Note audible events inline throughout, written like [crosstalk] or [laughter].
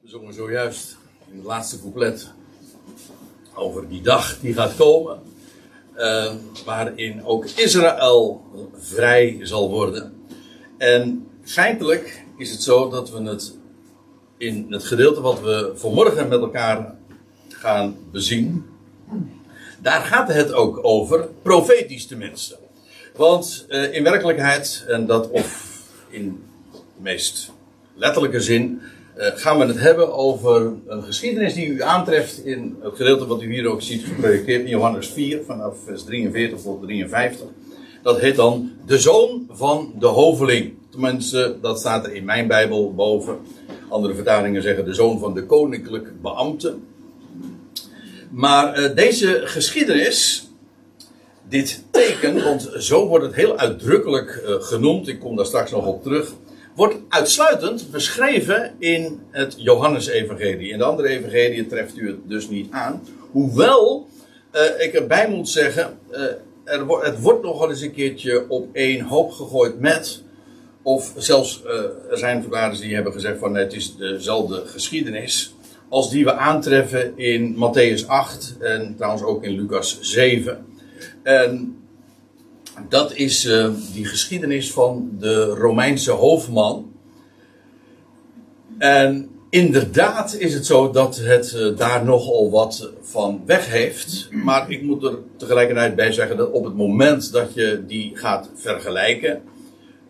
We zongen zojuist in het laatste couplet over die dag die gaat komen. eh, waarin ook Israël vrij zal worden. En feitelijk is het zo dat we het in het gedeelte wat we vanmorgen met elkaar gaan bezien. Daar gaat het ook over, profetisch tenminste. Want eh, in werkelijkheid, en dat of in de meest letterlijke zin, gaan we het hebben over een geschiedenis die u aantreft in het gedeelte wat u hier ook ziet geprojecteerd in Johannes 4, vanaf vers 43 tot 53. Dat heet dan de zoon van de hoveling. Tenminste, dat staat er in mijn Bijbel boven. Andere vertalingen zeggen de zoon van de koninklijke beambte. Maar eh, deze geschiedenis, dit teken, want zo wordt het heel uitdrukkelijk eh, genoemd, ik kom daar straks nog op terug, wordt uitsluitend beschreven in het Johannesevangelie. In de andere evangelie treft u het dus niet aan. Hoewel eh, ik erbij moet zeggen, eh, er het wordt nog wel eens een keertje op één hoop gegooid met. Of zelfs, eh, er zijn verklaarders die hebben gezegd van het is dezelfde geschiedenis. Als die we aantreffen in Matthäus 8 en trouwens ook in Lucas 7. En dat is eh, die geschiedenis van de Romeinse hoofdman. En inderdaad is het zo dat het eh, daar nogal wat van weg heeft. Maar ik moet er tegelijkertijd bij zeggen dat op het moment dat je die gaat vergelijken,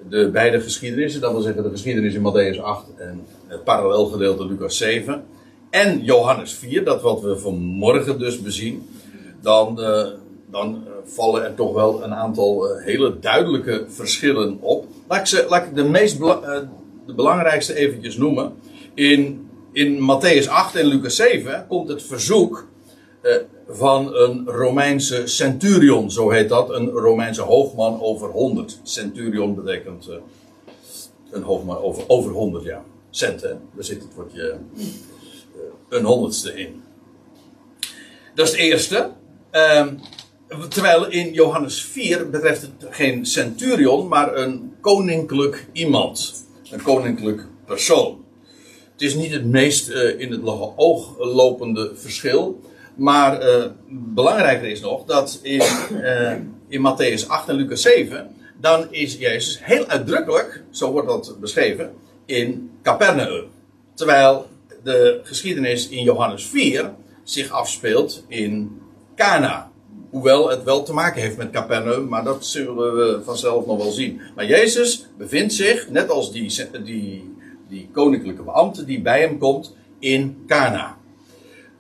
de beide geschiedenissen, dat wil zeggen de geschiedenis in Matthäus 8 en het parallelgedeelte Lucas 7, en Johannes 4, dat wat we vanmorgen dus bezien, dan, eh, dan vallen er toch wel een aantal eh, hele duidelijke verschillen op. Laat ik, ze, de, meest eh, de belangrijkste eventjes noemen. In, in Matthäus 8 en Lucas 7 komt het verzoek eh, van een Romeinse centurion, zo heet dat. Een Romeinse hoofdman over 100. Centurion betekent eh, een hoofdman over, over 100, ja. Cent. Daar zit het woordje eh, een honderdste in. Dat is het eerste. Ehm, terwijl in Johannes 4 betreft het geen centurion, maar een koninklijk iemand. Een koninklijk persoon. Het is niet het meest eh, in het oog lopende verschil. Maar eh, belangrijker is nog dat in, eh, in Matthäus 8 en Lucas 7. dan is Jezus heel uitdrukkelijk, zo wordt dat beschreven, in Capernaum. Terwijl de geschiedenis in Johannes 4 zich afspeelt in Cana. Hoewel het wel te maken heeft met Capernaum, maar dat zullen we vanzelf nog wel zien. Maar Jezus bevindt zich, net als die, die, die koninklijke beambte die bij hem komt, in Cana.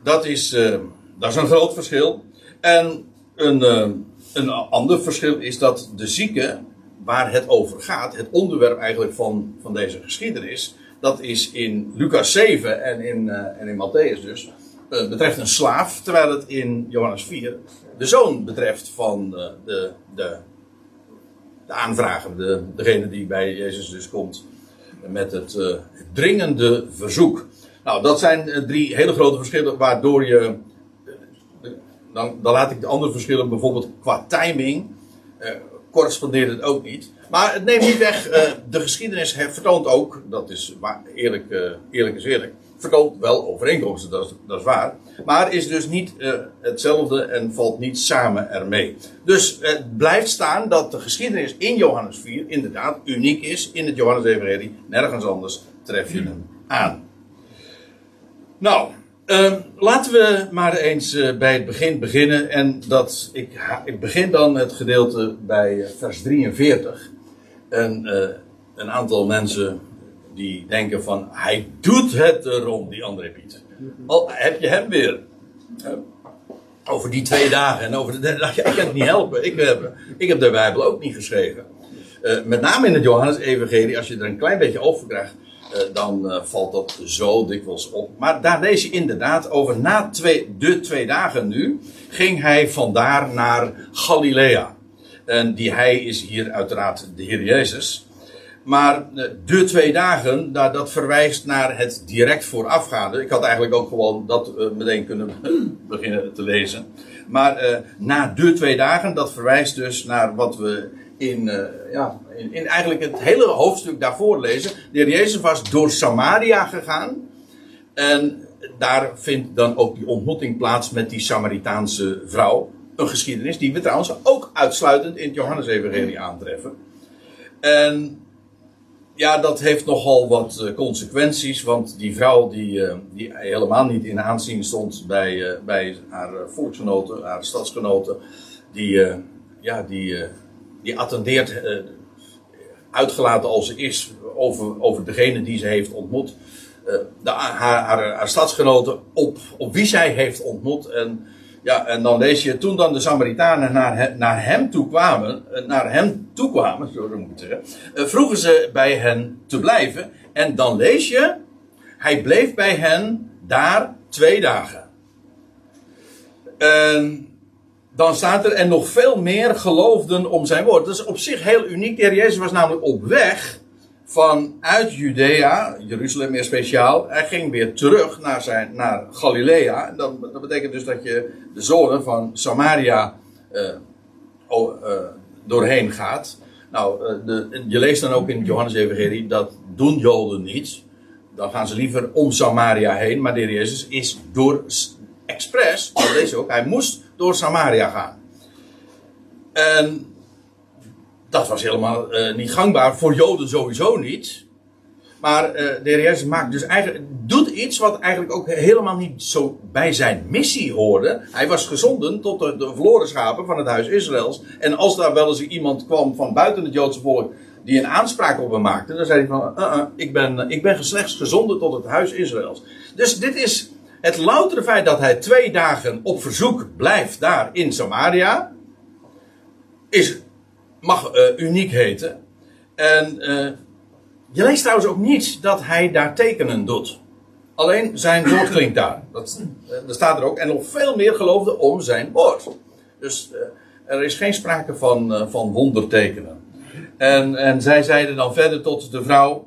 Dat is, eh, dat is een groot verschil. En een, eh, een ander verschil is dat de zieke, waar het over gaat, het onderwerp eigenlijk van, van deze geschiedenis, dat is in Lucas 7 en in, eh, en in Matthäus dus, betreft een slaaf, terwijl het in Johannes 4 de zoon betreft van eh, de, de, de aanvrager, de, degene die bij Jezus dus komt met het eh, dringende verzoek. Nou, dat zijn eh, drie hele grote verschillen waardoor je. Dan, dan laat ik de andere verschillen bijvoorbeeld qua timing. correspondeert het ook niet. Maar het neemt niet weg. de geschiedenis vertoont ook. Dat is waar, eerlijk, eerlijk is eerlijk. Vertoont wel overeenkomsten, dat is, dat is waar. Maar is dus niet eh, hetzelfde en valt niet samen ermee. Dus het blijft staan dat de geschiedenis in Johannes 4 inderdaad uniek is in het Johannes-evangelie. Nergens anders tref je hem aan. Nou, ehm, laten we maar eens eh, bij het begin beginnen. En dat, ik, ik begin dan het gedeelte bij eh, vers 43. En eh, een aantal mensen die denken van, hij doet het erom, die André Piet. Al heb je hem weer. Eh, over die twee dagen en over de derde dag. Ik kan het niet helpen. Ik heb, ik heb de Bijbel ook niet geschreven. Eh, met name in het Johannes-evangelie, als je er een klein beetje over krijgt, eh, dan eh, valt dat zo dikwijls op. Maar daar lees je inderdaad over, na twee, de twee dagen nu, ging hij vandaar naar Galilea. En die hij is hier uiteraard de Heer Jezus. Maar eh, de twee dagen, dat verwijst naar het direct voorafgaande. Ik had eigenlijk ook gewoon dat eh, meteen kunnen [laughs] beginnen te lezen. Maar eh, na de twee dagen, dat verwijst dus naar wat we in, eh, ja, in, in eigenlijk het hele hoofdstuk daarvoor lezen. De heer Jezus was door Samaria gegaan. En daar vindt dan ook die ontmoeting plaats met die Samaritaanse vrouw. Een geschiedenis die we trouwens ook uitsluitend in het Johannes-evangelie aantreffen. En ja, dat heeft nogal wat eh, consequenties, want die vrouw die, eh, die helemaal niet in aanzien stond bij, eh, bij haar volksgenoten, haar stadsgenoten, die, ja, die, die attendeert, uitgelaten als ze is, over, over degene die ze heeft ontmoet, haar, haar, haar stadsgenoten op, op wie zij heeft ontmoet. En ja, en dan lees je, toen dan de Samaritanen naar, hem, naar hem toe kwamen, eh, naar hem toe kwamen, zo moet ik zeggen, eh, vroegen ze bij hen te blijven. En dan lees je, hij bleef bij hen daar twee dagen. En dan staat er, en nog veel meer geloofden om zijn woord. Dat is op zich heel uniek. De heer Jezus was namelijk op weg vanuit Judea, Jeruzalem meer speciaal, hij ging weer terug naar, zijn, naar Galilea. En dat, dat betekent dus dat je de zone van Samaria uh, uh, doorheen gaat. Nou, uh, de, je leest dan ook in Johannes-evangelie, dat doen Joden niet. Dan gaan ze liever om Samaria heen. Maar de heer Jezus is door expres, dat lees je ook, hij moest door Samaria gaan. En dat was helemaal uh, niet gangbaar. Voor Joden sowieso niet. Maar uh, de maakt dus eigenlijk, doet iets wat eigenlijk ook helemaal niet zo bij zijn missie hoorde. Hij was gezonden tot de, de verloren schapen van het huis Israëls. En als daar wel eens iemand kwam van buiten het Joodse volk die een aanspraak op hem maakte, dan zei hij van, uh, uh, ik, ben, ik ben slechts gezonden tot het huis Israëls. Dus dit is het loutere feit dat hij twee dagen op verzoek blijft daar in Samaria, is mag uh, uniek heten. En uh, je leest trouwens ook niet dat hij daar tekenen doet. Alleen zijn woord [clears throat] klinkt daar. Dat, dat staat er ook. En nog veel meer geloofde om zijn woord. Dus er is geen sprake van, van wondertekenen. En, en zij zeiden dan verder tot de vrouw.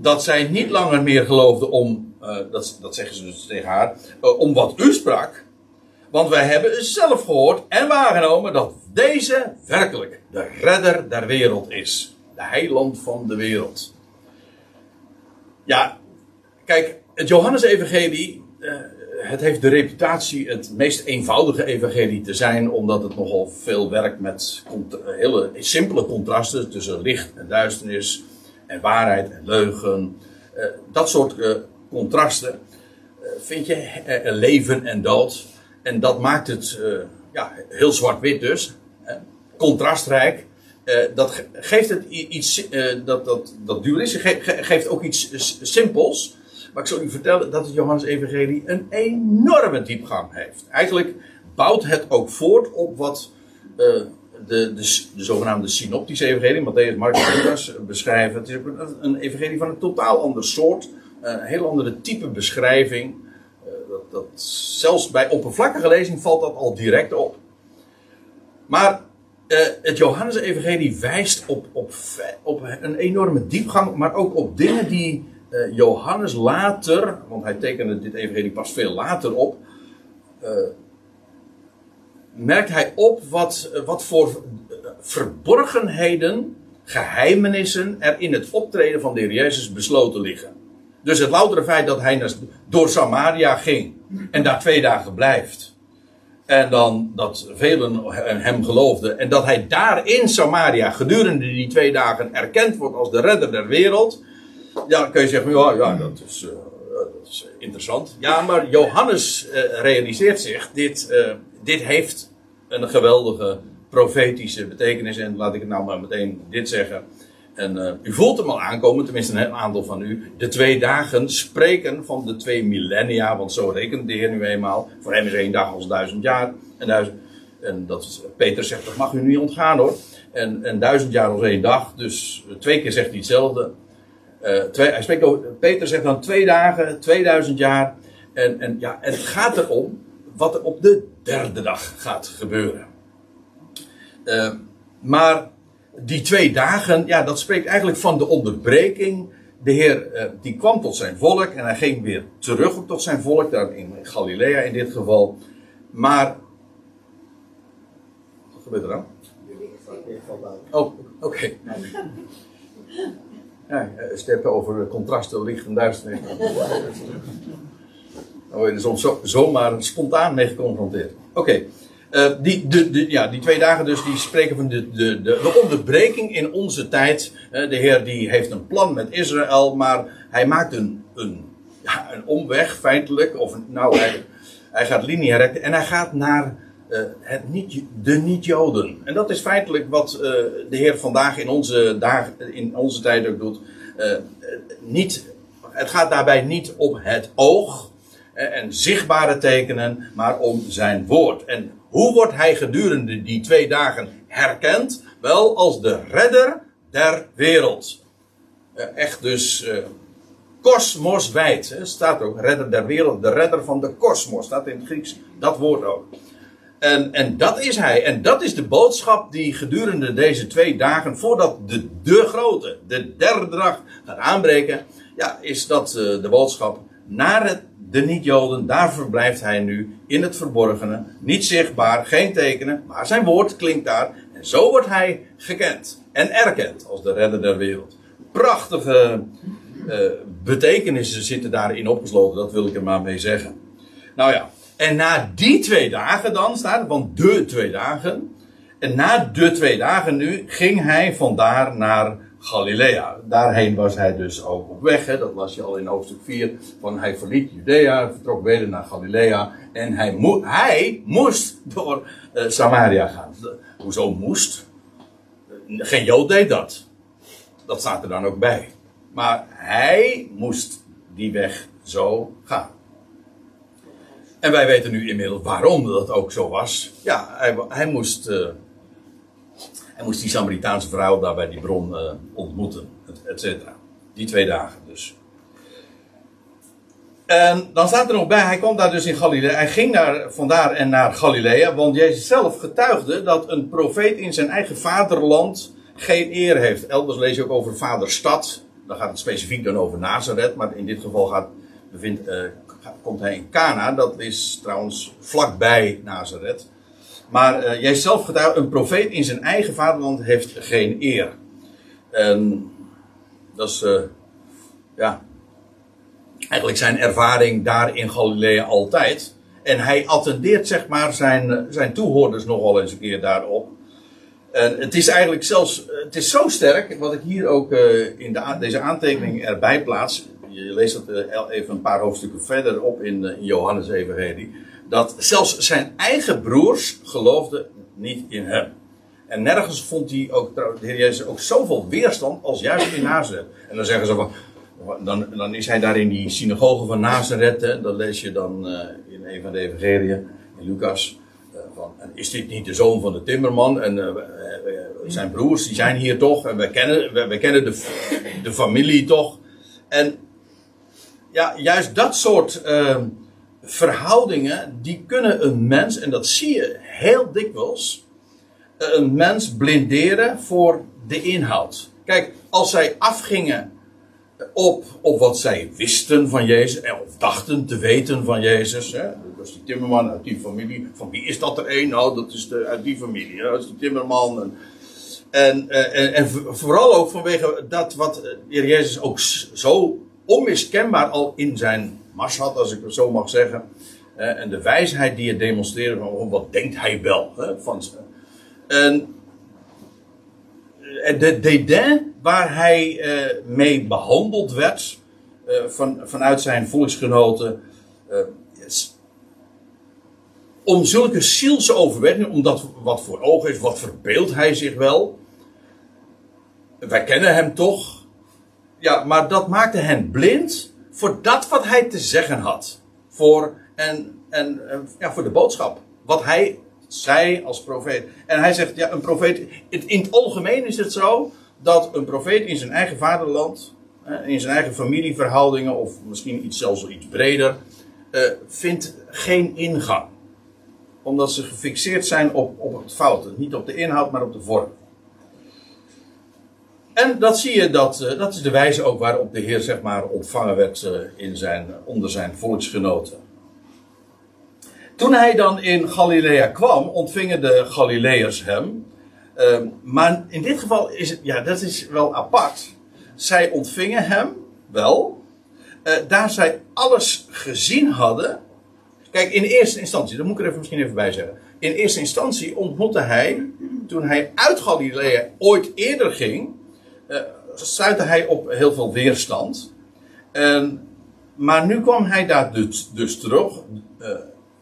dat zij niet langer meer geloofde om. dat, dat zeggen ze dus tegen haar. om wat u sprak. Want wij hebben zelf gehoord en waargenomen dat deze werkelijk de redder der wereld is. De heiland van de wereld. Ja, kijk, het Johannes-evangelie, uh, het heeft de reputatie het meest eenvoudige evangelie te zijn, omdat het nogal veel werkt met hele simpele contrasten tussen licht en duisternis, en waarheid en leugen. Uh, dat soort uh, contrasten vind je leven en dood. En dat maakt het ja, heel zwart-wit dus contrastrijk. Uh, dat geeft het iets, uh, dat, dat, dat ge geeft ook iets simpels. Maar ik zal u vertellen dat het Johannes Evangelie een enorme diepgang heeft. Eigenlijk bouwt het ook voort op wat de, de, de, zogenaamde synoptische evangelie, Matthäus, en Lucas, beschrijven. Het is een, een, evangelie van een totaal ander soort, een heel andere type beschrijving. Dat, zelfs bij oppervlakkige lezing valt dat al direct op. Maar uh, het Johannes-evangelie wijst op, op, op een enorme diepgang, maar ook op dingen die uh, Johannes later, want hij tekende dit evangelie pas veel later op, uh, merkt hij op wat, wat voor verborgenheden, geheimenissen er in het optreden van de Heer Jezus besloten liggen. Dus het loutere feit dat hij door Samaria ging en daar twee dagen blijft en dan dat velen hem geloofden. En dat hij daar in Samaria gedurende die twee dagen erkend wordt als de redder der wereld. Ja, dan kun je zeggen, ja, ja dat, is, uh, dat is interessant. Ja, maar Johannes uh, realiseert zich, dit, uh, dit heeft een geweldige profetische betekenis. En laat ik het nou maar meteen dit zeggen. En uh, u voelt hem al aankomen, tenminste een aantal van u. De twee dagen spreken van de twee millennia, want zo rekent de Heer nu eenmaal. Voor hem is één dag als duizend jaar. En, en dat is, Peter zegt, dat mag u niet ontgaan hoor. En, en duizend jaar als één dag, dus twee keer zegt hij hetzelfde. Uh, twee, hij spreekt Peter zegt dan twee dagen, 2000 jaar. En, en ja, het gaat erom wat er op de derde dag gaat gebeuren. Maar die twee dagen, ja, dat spreekt eigenlijk van de onderbreking. De Heer eh, die kwam tot zijn volk en hij ging weer terug tot zijn volk, daar in Galilea in dit geval. Maar. Wat gebeurt er dan? Oh, oké. Okay. Ja, steppen over contrasten, licht en duisternis. Daar word je er soms zo, zomaar spontaan mee geconfronteerd. Oké. Uh, die, de, de, ja, die twee dagen dus, die spreken van de, de, de, onderbreking in onze tijd. Uh, de Heer die heeft een plan met Israël, maar hij maakt een, een, ja, een omweg feitelijk. Of nou, hij, hij gaat lineair en hij gaat naar uh, het niet, de niet-Joden. En dat is feitelijk wat de Heer vandaag in onze, in onze tijd ook doet. niet, het gaat daarbij niet op het oog en zichtbare tekenen, maar om zijn woord. En hoe wordt hij gedurende die twee dagen herkend? Wel als de redder der wereld. Echt dus uh, kosmoswijd. Staat ook redder der wereld, de redder van de kosmos. Staat in het Grieks dat woord ook. En, en dat is hij. En dat is de boodschap die gedurende deze twee dagen, voordat de, de grote, de derde dag gaat aanbreken, ja, is dat uh, de boodschap naar het de niet-Joden, daar verblijft hij nu in het verborgene, niet zichtbaar, geen tekenen, maar zijn woord klinkt daar. En zo wordt hij gekend en erkend als de redder der wereld. Prachtige uh, betekenissen zitten daarin opgesloten, dat wil ik er maar mee zeggen. Nou ja, en na die twee dagen dan staat want de twee dagen. En na de twee dagen nu ging hij vandaar naar Galilea. Daarheen was hij dus ook op weg. Hè? Dat las je al in hoofdstuk 4. Van hij verliet Judea, vertrok weder naar Galilea. En hij, hij moest door uh, Samaria gaan. Hoezo moest? Geen Jood deed dat. Dat staat er dan ook bij. Maar hij moest die weg zo gaan. En wij weten nu inmiddels waarom dat ook zo was. Ja, hij, hij moest. Uh, hij moest die Samaritaanse vrouw daar bij die bron uh, ontmoeten, et cetera. Die twee dagen dus. En dan staat er nog bij, hij kwam daar dus in Galilea. Hij ging daar, vandaar en naar Galilea, want Jezus zelf getuigde dat een profeet in zijn eigen vaderland geen eer heeft. Elders lees je ook over vaderstad. Dan gaat het specifiek dan over Nazareth, maar in dit geval gaat, uh, komt hij in Cana. Dat is trouwens vlakbij Nazareth. Maar uh, jij zelf getuigt, een profeet in zijn eigen vaderland heeft geen eer. En dat is, uh, ja, eigenlijk zijn ervaring daar in Galilea altijd. En hij attendeert zeg maar zijn, zijn toehoorders nogal eens een keer daarop. En het is eigenlijk zelfs, het is zo sterk, wat ik hier ook in de, deze aantekening erbij plaats. Je leest dat even een paar hoofdstukken verder op in, in Johannes Evangelie dat zelfs zijn eigen broers geloofden niet in hem. En nergens vond hij ook, de Heer Jezus ook zoveel weerstand als juist in Nazareth. En dan zeggen ze van, dan, dan is hij daar in die synagoge van Nazareth, dat lees je dan uh, in een van de evangeliën, in Lucas. Uh, van, en is dit niet de zoon van de timmerman? En uh, zijn broers, die zijn hier toch, en wij kennen, wij kennen de, de familie toch. En ja, juist dat soort ehm, verhoudingen, die kunnen een mens, en dat zie je heel dikwijls, een mens blinderen voor de inhoud. Kijk, als zij afgingen op, op wat zij wisten van Jezus, of dachten te weten van Jezus, hè, dat is die timmerman uit die familie, van wie is dat er een? Nou, dat is de, uit die familie, dat is die timmerman. En, en, en, vooral ook vanwege dat wat de Heer Jezus ook zo onmiskenbaar al in zijn mars had, als ik het zo mag zeggen. en de wijsheid die hij demonstreerde van oh, wat denkt hij wel. Hè, van, en de dédain waar hij eh, mee behandeld werd eh, van, vanuit zijn volksgenoten. Yes. Om zulke zielse overwegingen, omdat wat voor ogen is, wat verbeeldt hij zich wel. Wij kennen hem toch. Ja, maar dat maakte hen blind voor dat wat hij te zeggen had. Voor, en, en, ja, voor de boodschap. Wat hij zei als profeet. En hij zegt, ja, een profeet. In het algemeen is het zo dat een profeet in zijn eigen vaderland, in zijn eigen familieverhoudingen, of misschien iets, zelfs iets breder, uh, vindt geen ingang. Omdat ze gefixeerd zijn op, op het foute. Niet op de inhoud, maar op de vorm. En dat zie je, dat, eh, dat is de wijze ook waarop de Heer zeg maar, ontvangen werd eh, in zijn, onder zijn volksgenoten. Toen hij dan in Galilea kwam, ontvingen de Galileërs hem. Ehm, maar in dit geval is het, ja, dat is wel apart. zij ontvingen hem wel. eh, daar zij alles gezien hadden. Kijk, in eerste instantie, dat moet ik er even, misschien even bij zeggen. In eerste instantie ontmoette hij, toen hij uit Galilea ooit eerder ging, eh stuitte hij op heel veel weerstand. En, maar nu kwam hij daar dus, dus terug,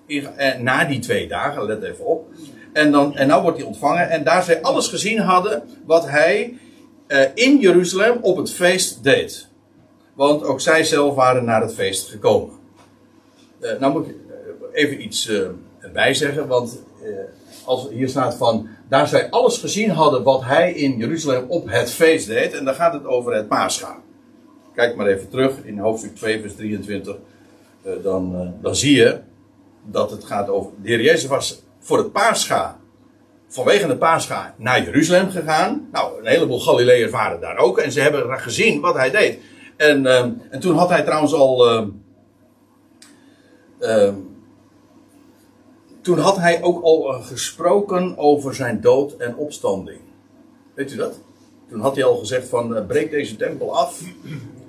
eh, eh, na die twee dagen, let even op. En dan en nou wordt hij ontvangen. En daar zij alles gezien hadden wat hij in Jeruzalem op het feest deed. Want ook zij zelf waren naar het feest gekomen. Nou moet ik even iets erbij zeggen, want als hier staat van, daar zij alles gezien hadden wat hij in Jeruzalem op het feest deed, en dan gaat het over het Pascha. Kijk maar even terug in hoofdstuk 2, vers 23, eh, dan, eh, dan zie je dat het gaat over, de Heer Jezus was voor het Pascha, vanwege het Pascha, naar Jeruzalem gegaan. Nou, een heleboel Galileërs waren daar ook, en ze hebben gezien wat hij deed. En, eh, en toen had hij trouwens al... eh, Ehm, toen had hij ook al eh, gesproken over zijn dood en opstanding. Weet u dat? Toen had hij al gezegd van eh, breek deze tempel af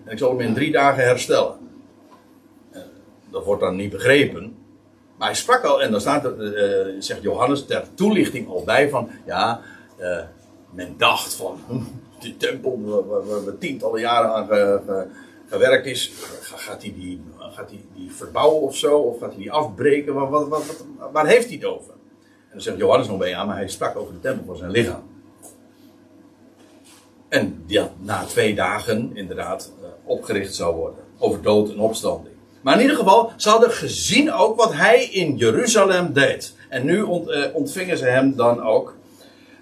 en ik zal hem in drie dagen herstellen. Eh, dat wordt dan niet begrepen. Maar hij sprak al, en dan staat er, zegt Johannes ter toelichting al bij van, ja, men dacht van, hm, die tempel waar, waar, waar tientallen jaren aan gewerkt is, ga- gaat hij die, die verbouwen of zo, of gaat hij die afbreken, wat, wat, wat, waar heeft hij het over? En dan zegt Johannes nog bij, ja, maar hij sprak over de tempel van zijn lichaam. En die na twee dagen inderdaad eh, opgericht zou worden. Over dood en opstanding. Maar in ieder geval, ze hadden gezien ook wat hij in Jeruzalem deed. En nu eh, ontvingen ze hem dan ook.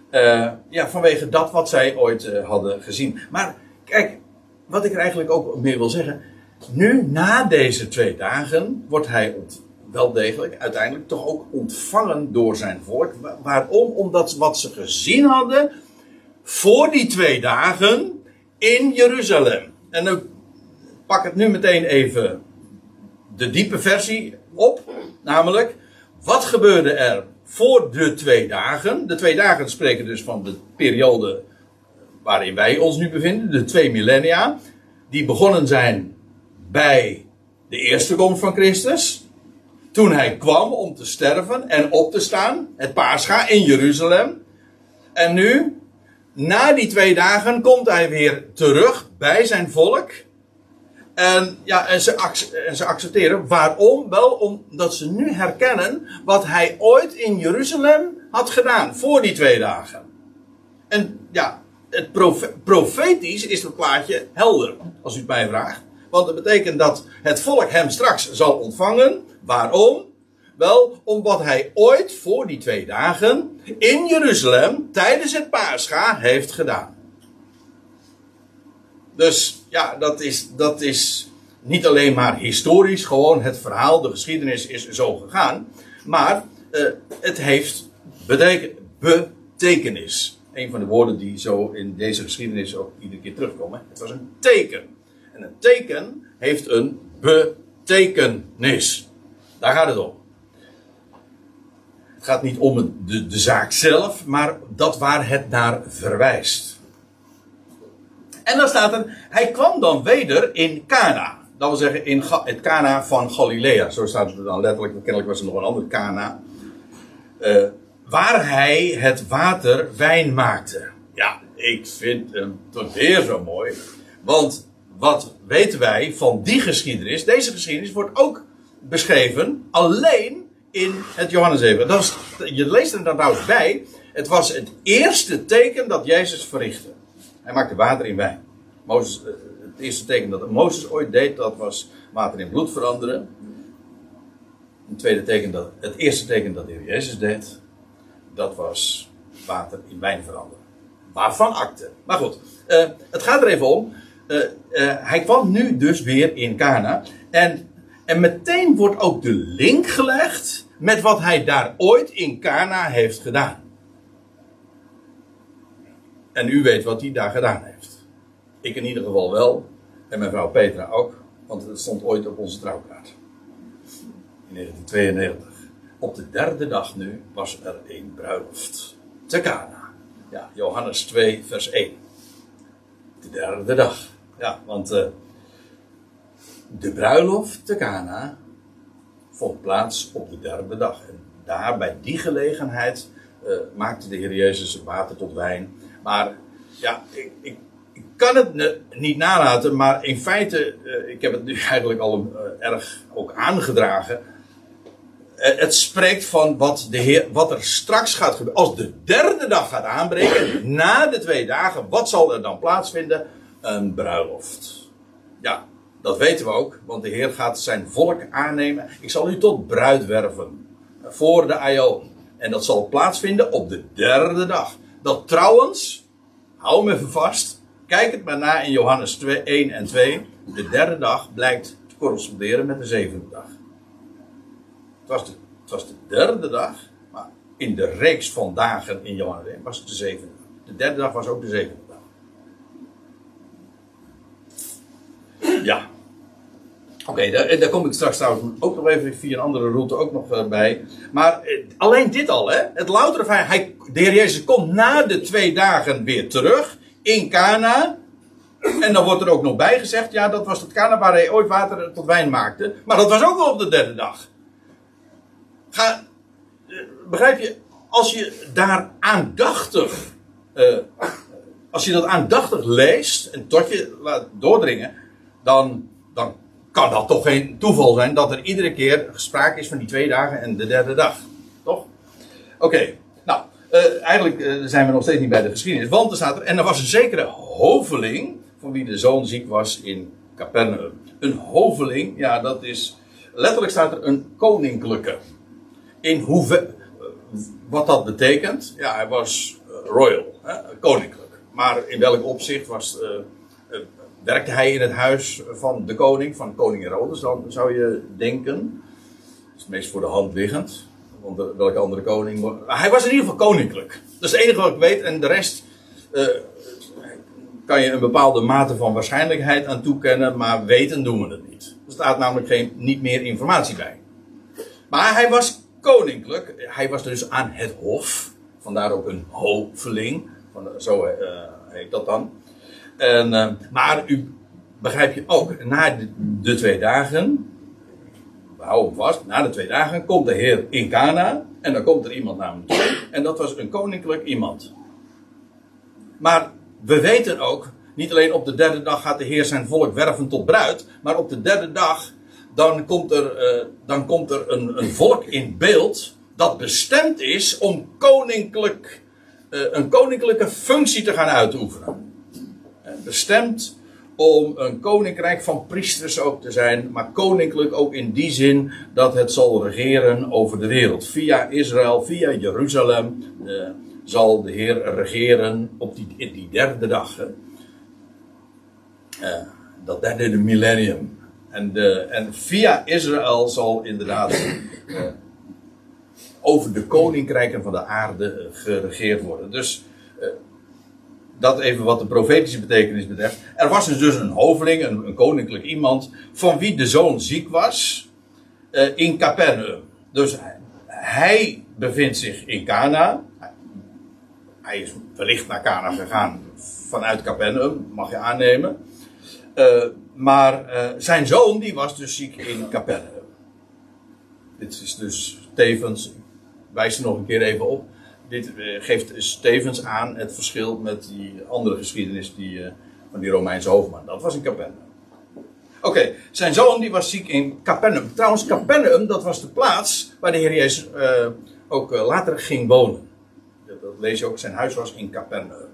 eh, ja, vanwege dat wat zij ooit hadden gezien. Maar kijk, wat ik er eigenlijk ook meer wil zeggen. Nu, na deze twee dagen, wordt hij wel degelijk uiteindelijk toch ook ontvangen door zijn volk. Wa- Waarom? Omdat wat ze gezien hadden voor die twee dagen in Jeruzalem. En dan pak het nu meteen even de diepe versie op. Namelijk, wat gebeurde er voor de twee dagen? De twee dagen spreken dus van de periode waarin wij ons nu bevinden, de twee millennia. Die begonnen zijn bij de eerste komst van Christus. Toen hij kwam om te sterven en op te staan, het Pascha in Jeruzalem. En nu, na die twee dagen, komt hij weer terug bij zijn volk. En, ja, en, ze, en ze accepteren. Waarom? Wel omdat ze nu herkennen wat hij ooit in Jeruzalem had gedaan voor die twee dagen. En ja, het profe- profetisch is het plaatje helder, als u het mij vraagt. Want dat betekent dat het volk hem straks zal ontvangen. Waarom? Wel, omdat hij ooit voor die twee dagen in Jeruzalem tijdens het Pascha heeft gedaan. Dus ja, dat is, dat is niet alleen maar historisch, gewoon het verhaal, de geschiedenis is zo gegaan. Maar eh, het heeft beteken- betekenis. Een van de woorden die zo in deze geschiedenis ook iedere keer terugkomen. Het was een teken. En een teken heeft een betekenis. Daar gaat het om. Het gaat niet om de, de zaak zelf, maar dat waar het naar verwijst. En dan staat er, hij kwam dan weder in Cana. Dat wil zeggen in het Cana van Galilea. Zo staat het dan letterlijk. Kennelijk was er nog een ander Cana. Eh, waar hij het water wijn maakte. Ja, ik vind hem toch weer zo mooi. Want wat weten wij van die geschiedenis? Deze geschiedenis wordt ook beschreven alleen in het Johannesevangelie. Dat je leest er dan trouwens bij. Het was het eerste teken dat Jezus verrichtte. Hij maakte water in wijn. Mozes, eh, het eerste teken dat Mozes ooit deed, dat was water in bloed veranderen. Het, tweede teken dat, het eerste teken dat de Jezus deed, dat was water in wijn veranderen. Waarvan akte. Maar goed, eh, het gaat er even om. Eh, eh, hij kwam nu dus weer in Cana. En, en meteen wordt ook de link gelegd met wat hij daar ooit in Cana heeft gedaan. En u weet wat hij daar gedaan heeft. Ik in ieder geval wel. En mijn vrouw Petra ook. Want het stond ooit op onze trouwkaart. In 1992. Op de derde dag nu was er een bruiloft. Te Cana. Ja, Johannes 2 vers 1. De derde dag. Ja, want uh, de bruiloft te Cana vond plaats op de derde dag. En daar, bij die gelegenheid, uh, maakte de Heer Jezus water tot wijn. Maar ja, ik, ik, kan het niet nalaten, maar in feite, uh, ik heb het nu [laughs] eigenlijk al erg ook aangedragen. Het spreekt van wat, de Heer, wat er straks gaat gebeuren. Als de derde dag gaat aanbreken, na de twee dagen, wat zal er dan plaatsvinden? Een bruiloft. Ja, dat weten we ook, want de Heer gaat zijn volk aannemen. Ik zal u tot bruid werven. Voor de Aion. En dat zal plaatsvinden op de derde dag. Dat trouwens, hou me even vast. Kijk het maar na in Johannes 2, 1 en 2. De derde dag blijkt te corresponderen met de zevende dag. Was de, het was de derde dag. Maar in de reeks van dagen in 1 was het de zevende. De derde dag was ook de zevende dag. Ja. Oké, daar, daar, kom ik straks trouwens ook nog even via een andere route ook nog uh, bij. Maar uh, alleen dit al, hè. Het loutere feit, hij, de Heer Jezus komt na de twee dagen weer terug in Cana. En dan wordt er ook nog bij gezegd, ja, dat was het Cana waar hij ooit water tot wijn maakte. Maar dat was ook wel op de derde dag. Ga, uh, begrijp je, als je daar aandachtig, als je dat aandachtig leest en tot je laat doordringen, dan, dan kan dat toch geen toeval zijn dat er iedere keer sprake is van die twee dagen en de derde dag. Toch? Oké, nou, uh, eigenlijk zijn we nog steeds niet bij de geschiedenis. Want er staat er, en er was een zekere hoveling, van wie de zoon ziek was in Capernaum. Een hoveling, ja, dat is, letterlijk staat er een koninklijke. In hoeveel, wat dat betekent, ja, hij was uh, royal, hè, koninklijk. Maar in welk opzicht was werkte hij in het huis van de koning, van koning Herodes, dan zou je denken. Dat is het meest voor de hand liggend. Want welke andere koning. Hij was in ieder geval koninklijk. Dat is het enige wat ik weet. En de rest kan je een bepaalde mate van waarschijnlijkheid aan toekennen. Maar weten doen we het niet. Er staat namelijk geen, niet meer informatie bij. Maar hij was koninklijk. Hij was dus aan het hof. Vandaar ook een hoveling. Zo uh, heet dat dan. En, uh, maar u begrijp je ook, na de, twee dagen, we houden vast, na de twee dagen komt de Heer in Cana en dan komt er iemand naar hem toe. En dat was een koninklijk iemand. Maar we weten ook, niet alleen op de derde dag gaat de Heer zijn volk werven tot bruid, maar op de derde dag dan komt er, uh, dan komt er een, een, volk in beeld dat bestemd is om koninklijk, uh, een koninklijke functie te gaan uitoefenen bestemd om een koninkrijk van priesters ook te zijn, maar koninklijk ook in die zin dat het zal regeren over de wereld. Via Israël, via Jeruzalem zal de Heer regeren op die, in die derde dag. Dat derde millennium. En, en via Israël zal inderdaad uh, over de koninkrijken van de aarde geregeerd worden. Dus dat even wat de profetische betekenis betreft. Er was dus, dus een hoveling, een, een koninklijk iemand, van wie de zoon ziek was, in Capernaum. Dus hij bevindt zich in Cana. Hij is wellicht naar Cana gegaan vanuit Capernaum, mag je aannemen. Uh, maar uh, zijn zoon die was dus ziek in Capernaum. Dit is dus tevens, wijs er nog een keer even op dit eh, geeft tevens aan het verschil met die andere geschiedenis die, eh, van die Romeinse hoofdman. Dat was in Capernaum. Oké, zijn zoon die was ziek in Capernaum. Trouwens, Capernaum, dat was de plaats waar de Heer Jezus ook later ging wonen. Dat, lees je ook, zijn huis was in Capernaum.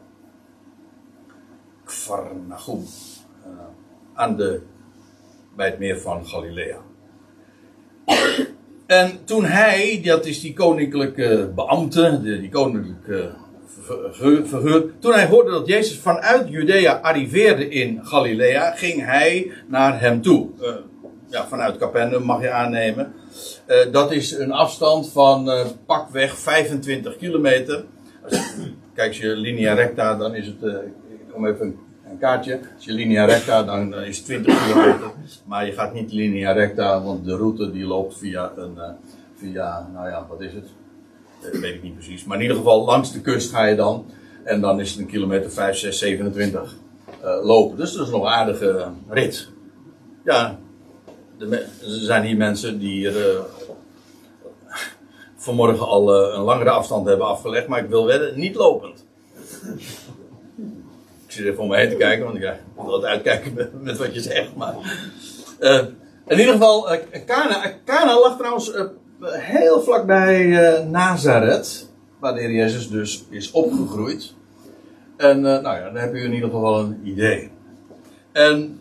Kvarnachum. Aan de, bij het meer van Galilea. [coughs] En toen hij, dat is die koninklijke beambte, die koninklijke verhuur, toen hij hoorde dat Jezus vanuit Judea arriveerde in Galilea, ging hij naar hem toe. Uh, ja, vanuit Capernaum mag je aannemen. Uh, dat is een afstand van uh, pakweg 25 kilometer. Als je, kijk je linea recta, dan is het, ik kom even Als je linea recta, dan is het 20 kilometer. Maar je gaat niet linea recta, want de route die loopt via een, uh, via, nou ja, wat is het? Dat weet ik niet precies. Maar in ieder geval langs de kust ga je dan. En dan is het een kilometer 5, 6, 27. eh, lopen. Dus dat is nog een aardige rit. Ja, er zijn hier mensen die hier vanmorgen al een langere afstand hebben afgelegd, maar ik wil wedden, niet lopend. Ik zit even om me heen te kijken, want ik moet altijd uitkijken met, wat je zegt. Maar, in ieder geval, Kana, Kana lag trouwens heel vlakbij Nazareth, waar de Heer Jezus dus is opgegroeid. En uh, nou ja, dan heb u in ieder geval een idee. En,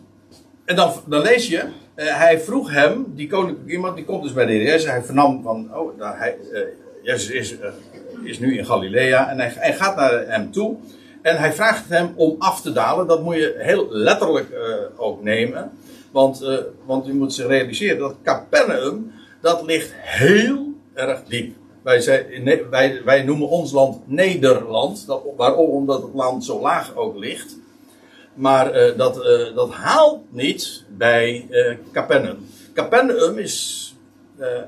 en dan, dan lees je, uh, hij vroeg hem, die koninklijke iemand, die komt dus bij de heer Jezus. Hij vernam van, oh, hij, uh, Jezus is, is nu in Galilea. En hij, hij, gaat naar hem toe. En hij vraagt hem om af te dalen. Dat moet je heel letterlijk ook nemen. Want, want u moet zich realiseren dat Capernaum, dat ligt heel erg diep. Wij, wij, wij noemen ons land Nederland. Dat, waarom? Omdat het land zo laag ook ligt. Maar uh, dat, dat haalt niet bij Capernaum. Capernaum is.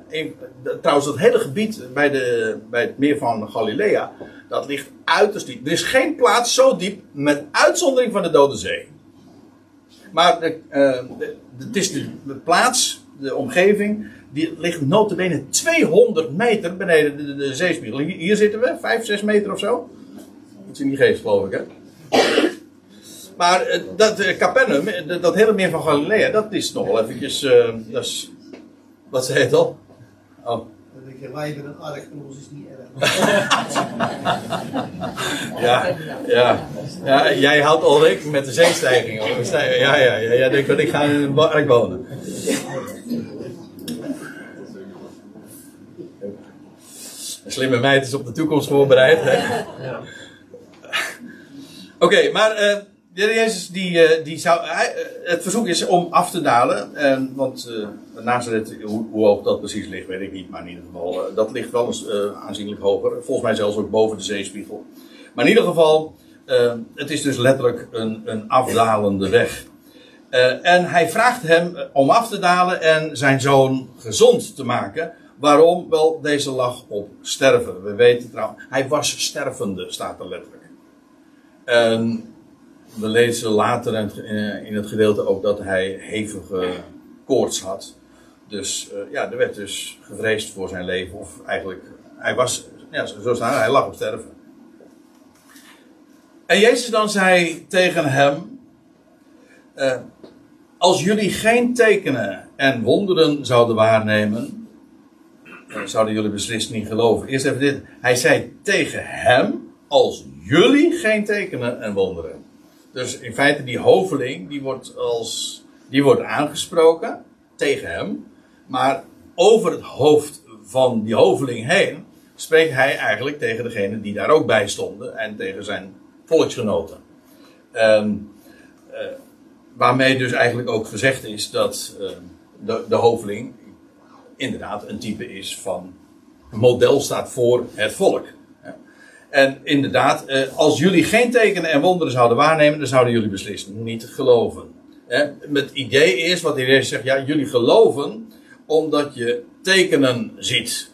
Een, trouwens, het hele gebied bij, de, bij het meer van Galilea. Dat ligt uiterst diep. Er is geen plaats zo diep. Met uitzondering van de Dode Zee. Maar de, de, het is de, plaats, de omgeving die ligt notabene 200 meter beneden de, zeespiegel. Hier, zitten we, 5, 6 meter of zo. Iets in die geest, geloof ik, hè. Maar eh, dat Capernaum, eh, dat hele meer van Galilea, dat is nog wel eventjes... Dat is, wat zei het al? Oh. Ik wij hebben een ark, ons is niet erg. [laughs] ja, ja, ja, jij houdt al rekening met de zeestijging. Ja, ja, ja, ja, jij denkt dat ik ga in een ark wonen. Een slimme meid is op de toekomst voorbereid. Ja. Oké, maar uh, de Jezus die, uh, die zou. Uh, het verzoek is om af te dalen. want Nazareth, hoe, hoe hoog dat precies ligt, weet ik niet. Maar in ieder geval, dat ligt wel eens aanzienlijk hoger. Volgens mij zelfs ook boven de zeespiegel. Maar in ieder geval, het is dus letterlijk een, een afdalende weg. en hij vraagt hem om af te dalen en zijn zoon gezond te maken. Waarom? Wel, deze lag op sterven. We weten trouwens, hij was stervende, staat er letterlijk. En we lezen later in het gedeelte ook dat hij hevige koorts had. Dus uh, ja, er werd dus gevreesd voor zijn leven. Of eigenlijk, hij was, ja, zo staan hij lag op sterven. En Jezus dan zei tegen hem: uh, Als jullie geen tekenen en wonderen zouden waarnemen, zouden jullie beslist niet geloven. Eerst even dit. Hij zei tegen hem, als jullie geen tekenen en wonderen. Dus in feite die hoveling, die wordt, als, die wordt aangesproken tegen hem. Maar over het hoofd van die hoveling heen spreekt hij eigenlijk tegen degene die daar ook bij stonden. En tegen zijn volksgenoten. Um, uh, waarmee dus eigenlijk ook gezegd is dat uh, de, de hoveling inderdaad een type is van model staat voor het volk. En inderdaad, eh, als jullie geen tekenen en wonderen zouden waarnemen, dan zouden jullie beslist niet geloven. Het idee is, wat de Heer zegt, ja, jullie geloven omdat je tekenen ziet.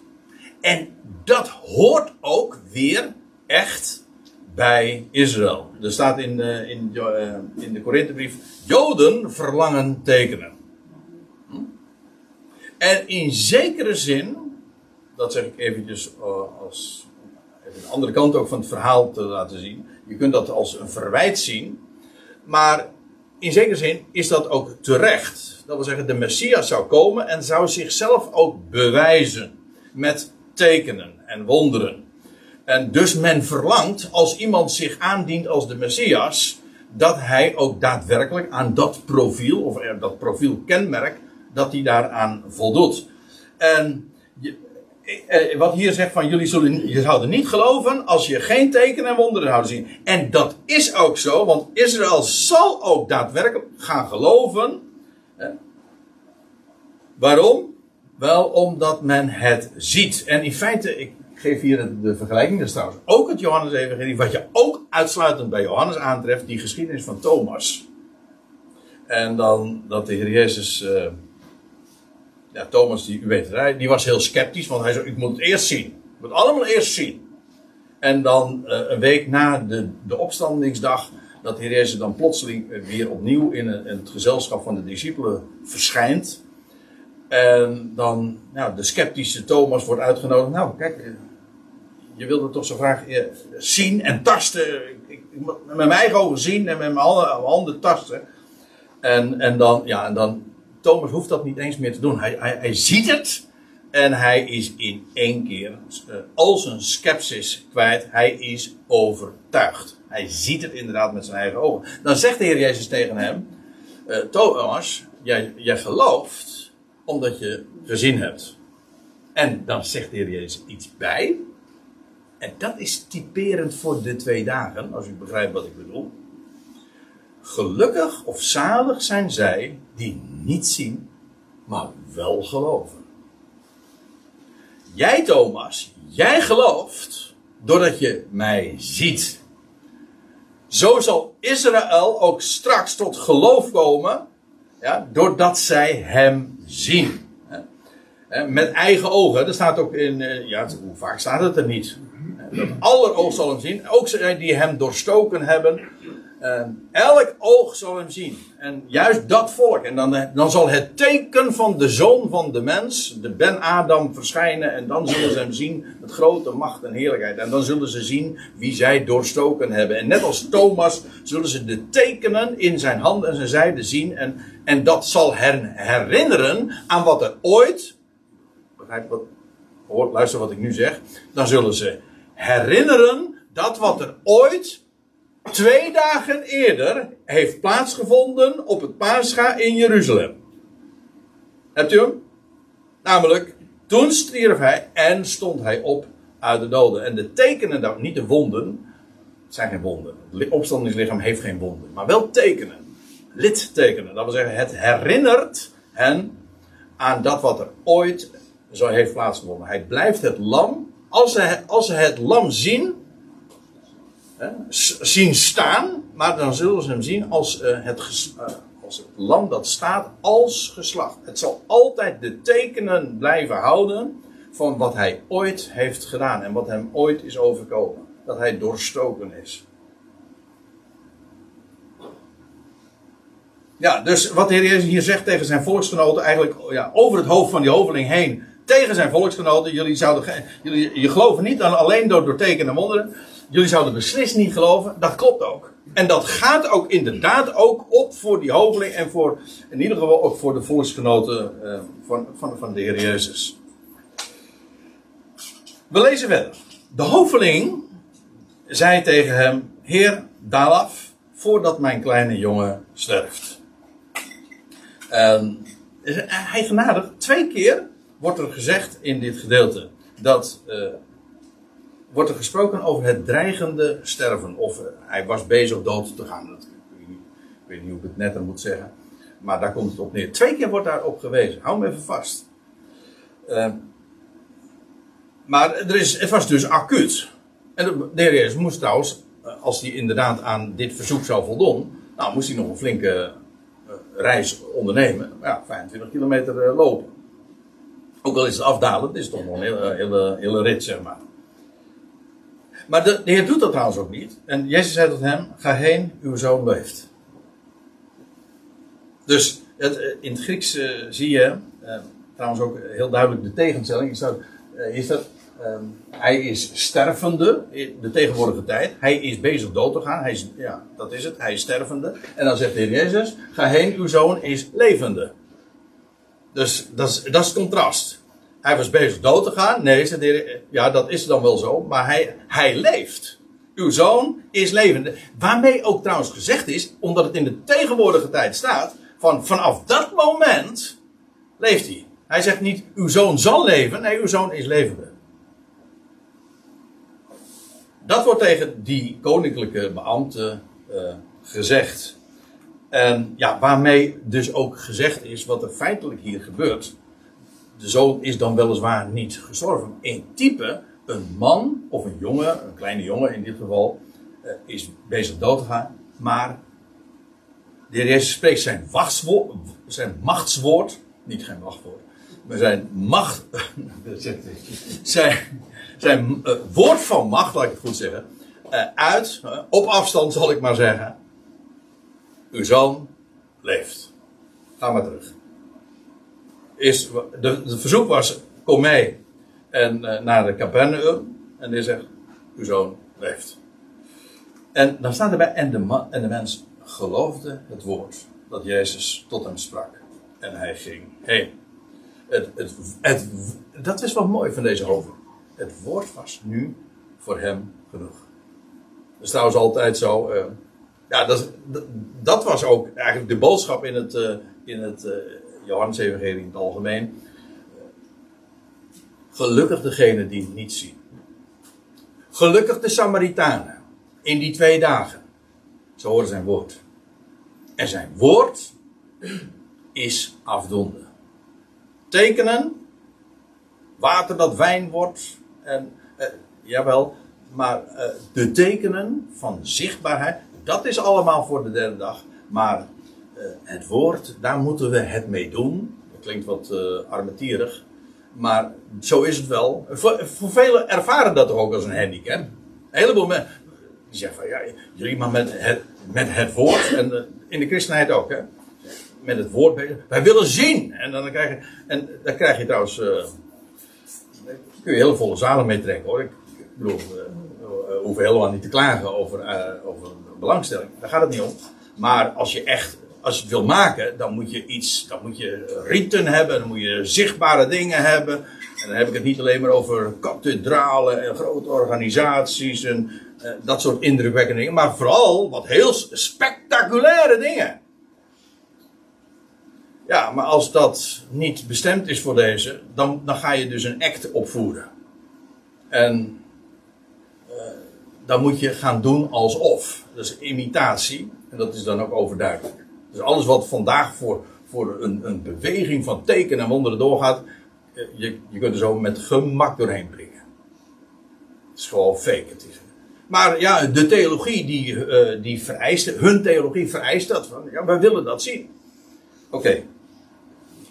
En dat hoort ook weer echt bij Israël. Er staat in, uh, in, uh, in de Korinthebrief, Joden verlangen tekenen. En in zekere zin, dat zeg ik eventjes als even de andere kant ook van het verhaal te laten zien. Je kunt dat als een verwijt zien. Maar in zekere zin is dat ook terecht. Dat wil zeggen, de Messias zou komen en zou zichzelf ook bewijzen. Met tekenen en wonderen. En dus men verlangt, als iemand zich aandient als de Messias, dat hij ook daadwerkelijk aan dat profiel, of dat profielkenmerk, dat hij daaraan voldoet. En eh, wat hier zegt van jullie zullen, je zouden niet geloven als je geen tekenen en wonderen zouden zien. En dat is ook zo, want Israël zal ook daadwerkelijk gaan geloven. Waarom? Wel omdat men het ziet. En in feite, ik geef hier de vergelijking, dat is trouwens ook het Johannes-evangelie, wat je ook uitsluitend bij Johannes aantreft, die geschiedenis van Thomas. En dan dat de Heer Jezus... Uh, Thomas, die, u die was heel sceptisch, want hij zei: Ik moet het eerst zien. Ik moet het allemaal eerst zien. En dan uh, een week na de, de opstandingsdag, dat de Heer Jezus dan plotseling weer opnieuw in, het gezelschap van de discipelen verschijnt. En dan nou, de sceptische Thomas wordt uitgenodigd. Nou, kijk, je wilde toch zo graag eh, zien en tasten. Ik, met mijn eigen ogen zien en met mijn handen, handen tasten. En, en, dan, ja, en dan, Thomas hoeft dat niet eens meer te doen. Hij, hij, hij ziet het. En hij is in één keer uh, al zijn skepsis kwijt. Hij is overtuigd. Hij ziet het inderdaad met zijn eigen ogen. Dan zegt de Heer Jezus tegen hem: uh, Thomas, jij, jij gelooft omdat je gezien hebt. En dan zegt de Heer Jezus iets bij. En dat is typerend voor de twee dagen, als u begrijpt wat ik bedoel. Gelukkig of zalig zijn zij die niet zien, maar wel geloven. Jij, Thomas, jij gelooft doordat je mij ziet. Zo zal Israël ook straks tot geloof komen, ja, doordat zij hem zien. Met eigen ogen, dat staat ook in, eh, ja, hoe vaak staat het er niet? Dat aller oog zal hem zien, ook zij die hem doorstoken hebben, Ehm, elk oog zal hem zien. En juist dat volk. En dan, eh, dan zal het teken van de zoon van de mens, de Ben-Adam, verschijnen. En dan zullen ze hem zien met grote macht en heerlijkheid. En dan zullen ze zien wie zij doorstoken hebben. En net als Thomas zullen ze de tekenen in zijn hand en zijn zijde zien. En, en dat zal hen herinneren aan wat er ooit. Begrijp wat? Luister wat ik nu zeg. Dan zullen ze herinneren dat wat er ooit twee dagen eerder heeft plaatsgevonden op het Pascha in Jeruzalem. Hebt u hem? Namelijk, toen stierf hij en stond hij op uit de doden. En de tekenen, nou, niet de wonden, zijn geen wonden. Het opstandingslichaam heeft geen wonden, maar wel tekenen. Littekenen, dat wil zeggen, het herinnert hen aan dat wat er ooit zo heeft plaatsgevonden. Hij blijft het lam. Als ze, als ze het lam zien, zien staan, maar dan zullen ze hem zien als, uh, het, uh, als het lam dat staat als geslacht. Het zal altijd de tekenen blijven houden van wat hij ooit heeft gedaan en wat hem ooit is overkomen. Dat hij doorstoken is. Ja, dus wat de Heer hier zegt tegen zijn volksgenoten, eigenlijk ja, over het hoofd van die hoveling heen, tegen zijn volksgenoten, jullie zouden, jullie, je geloven niet alleen door, door tekenen en wonderen, jullie zouden beslist niet geloven. Dat klopt ook. En dat gaat ook inderdaad ook op voor die hoveling en voor, in ieder geval ook voor de volksgenoten uh, van, van, van de Heer Jezus. We lezen verder. De hoveling zei tegen hem: Heer, daal af voordat mijn kleine jongen sterft. En hij genadig, twee keer wordt er gezegd in dit gedeelte dat uh, wordt er gesproken over het dreigende sterven. Of uh, hij was bezig dood te gaan. Dat, ik, weet niet hoe ik het netter moet zeggen. Maar daar komt het op neer. Twee keer wordt daarop gewezen. Hou hem even vast. Uh, maar er is, het was dus acuut. En de, moest trouwens, als hij inderdaad aan dit verzoek zou voldoen, nou moest hij nog een flinke reis ondernemen. Ja, 25 kilometer lopen. Ook al is het afdalend, is toch nog een hele, hele rit, zeg maar. Maar de, Heer doet dat trouwens ook niet. En Jezus zei tot hem: Ga heen, uw zoon leeft. Dus het, eh, in het Grieks uh, zie je uh, trouwens ook heel duidelijk de tegenstelling. Is dat, dat um, hij is stervende in de tegenwoordige tijd. Hij is bezig dood te gaan. Hij is, ja, dat is het. Hij is stervende. En dan zegt de Heer Jezus: Ga heen, uw zoon is levende. Dus dat is, dat is contrast. Hij was bezig dood te gaan. Nee, ja, dat is dan wel zo. Maar hij, hij leeft. Uw zoon is levende. Waarmee ook trouwens gezegd is, omdat het in de tegenwoordige tijd staat, van vanaf dat moment leeft hij. Hij zegt niet, uw zoon zal leven. Nee, uw zoon is levende. Dat wordt tegen die koninklijke beambte uh, gezegd. En ja, waarmee dus ook gezegd is wat er feitelijk hier gebeurt. De zoon is dan weliswaar niet gestorven. In type, een man of een jongen, een kleine jongen in dit geval, eh, is bezig dood te gaan. Maar de heer Jezus spreekt zijn, zijn machtswoord, niet geen wachtwoord, maar zijn macht, [laughs] zijn, zijn uh, woord van macht, laat ik het goed zeggen, uh, uit, op afstand zal ik maar zeggen. uw zoon leeft. Ga maar terug. Is, de, verzoek was, kom mee en, uh, naar de Capernaum. En hij zegt, uw zoon leeft. En dan staat erbij, en de, man, en de mens geloofde het woord dat Jezus tot hem sprak. En hij ging heen. Het, het, dat is wat mooi van deze hoofd. Het woord was nu voor hem genoeg. Dat is trouwens altijd zo. Uh, ja, dat, dat, was ook eigenlijk de boodschap in het, uh, in het Johannes-evangelie in het algemeen. Gelukkig degene die niet zien. Gelukkig de Samaritanen in die twee dagen. Zo horen zijn woord. En zijn woord is afdoende. Tekenen, water dat wijn wordt, en, eh, jawel, maar eh, de tekenen van zichtbaarheid, dat is allemaal voor de derde dag. Maar het woord, daar moeten we het mee doen. Dat klinkt wat uh, armetierig, maar zo is het wel. Voor, velen ervaren dat toch ook als een handicap. Een heleboel mensen die zeggen van ja, jullie maar met het, met het woord, en de, in de christenheid ook, hè, met het woord bezig. Wij willen zien. En dan krijg je, en dan krijg je trouwens, kun je hele volle zalen meetrekken hoor. Ik, ik bedoel, helemaal niet te klagen over, over belangstelling. Daar gaat het niet om. Maar als je echt, als je het wil maken, dan moet je iets, dan moet je riten hebben, dan moet je zichtbare dingen hebben. En dan heb ik het niet alleen maar over kathedralen en grote organisaties en uh, dat soort indrukwekkende dingen, maar vooral wat heel spectaculaire dingen. Ja, maar als dat niet bestemd is voor deze, dan, dan ga je dus een act opvoeren. En uh, dan moet je gaan doen alsof. Dus imitatie, en dat is dan ook overduidelijk. Dus alles wat vandaag voor, voor een, een beweging van tekenen en wonderen doorgaat, je, je kunt er zo met gemak doorheen brengen. Het is gewoon fake. Het is. Maar ja, de theologie die, uh, die vereist, hun theologie vereist dat. Van, ja, wij willen dat zien. Oké,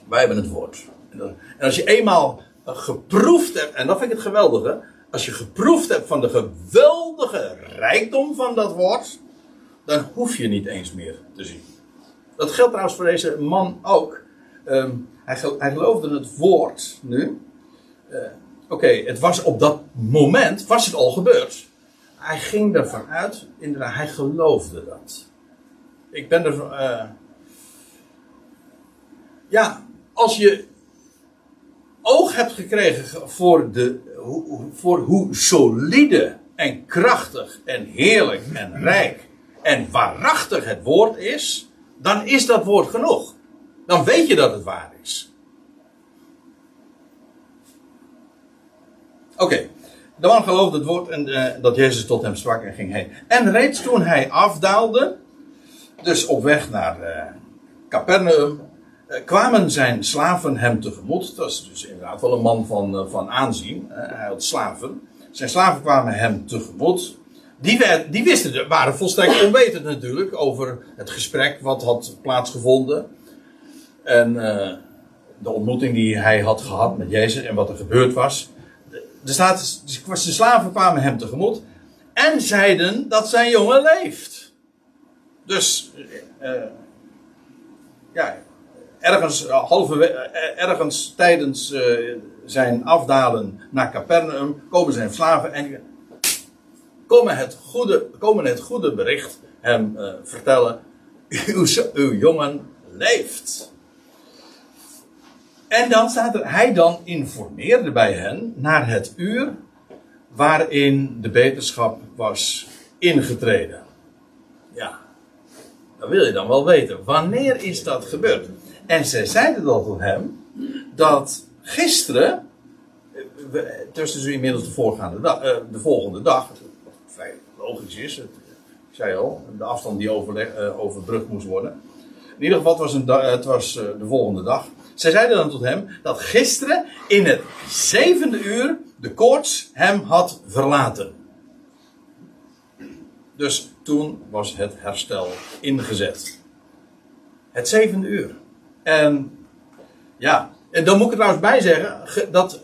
wij hebben het woord. En als je eenmaal geproefd hebt, en dat vind ik het geweldige, als je geproefd hebt van de geweldige rijkdom van dat woord, dan hoef je niet eens meer te zien. Dat geldt trouwens voor deze man ook. Um, hij, hij, geloofde het woord nu. Uh, Oké, het was op dat moment, was het al gebeurd. Hij ging ervan uit, inderdaad, hij geloofde dat. Ik ben er. Uh, ja, als je oog hebt gekregen voor, de, voor hoe solide en krachtig en heerlijk en rijk en waarachtig het woord is, dan is dat woord genoeg. Dan weet je dat het waar is. Oké, okay. de man geloofde het woord en uh, dat Jezus tot hem sprak en ging heen. En reeds toen hij afdaalde, dus op weg naar uh, Capernaum, uh, kwamen zijn slaven hem tegemoet. Dat is dus inderdaad wel een man van, van aanzien. hij had slaven. Zijn slaven kwamen hem tegemoet. Die, werd, die wisten, waren volstrekt onwetend natuurlijk over het gesprek wat had plaatsgevonden. En de ontmoeting die hij had gehad met Jezus en wat er gebeurd was er staat, de slaven kwamen hem tegemoet en zeiden dat zijn jongen leeft. Dus, uh, ja, ergens, halve, uh, ergens tijdens zijn afdalen naar Capernaum komen zijn slaven en komen het goede, komen het goede bericht hem vertellen. Uw, uw jongen leeft. En dan staat er, hij dan informeerde bij hen naar het uur waarin de beterschap was ingetreden. Ja, dat wil je dan wel weten. Wanneer is dat gebeurd? En zij zeiden dat tot hem, dat gisteren, tussen dus inmiddels de, voorgaande dag, de volgende dag, logisch is, het, ik zei al, de afstand die overleg, overbrugd moest worden. In ieder geval, het was, een het was de volgende dag. Zij zeiden dan tot hem dat gisteren in het zevende uur de koorts hem had verlaten. Dus toen was het herstel ingezet. Het zevende uur. En ja, en dan moet ik er trouwens bij zeggen dat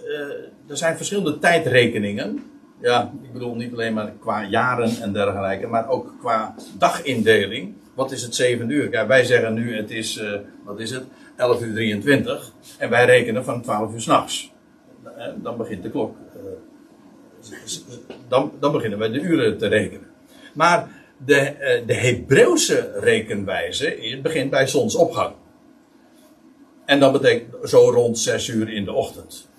er zijn verschillende tijdrekeningen. Ja, ik bedoel niet alleen maar qua jaren en dergelijke, maar ook qua dagindeling. wat is het zevende uur? Ja, wij zeggen nu het is, uh, wat is het, 11 uur 23. En wij rekenen van 12 uur s'nachts. Dan begint de klok. Dan, dan beginnen wij de uren te rekenen. Maar de, de Hebreeuwse rekenwijze begint bij zonsopgang. En dat betekent zo rond 6 uur in de ochtend.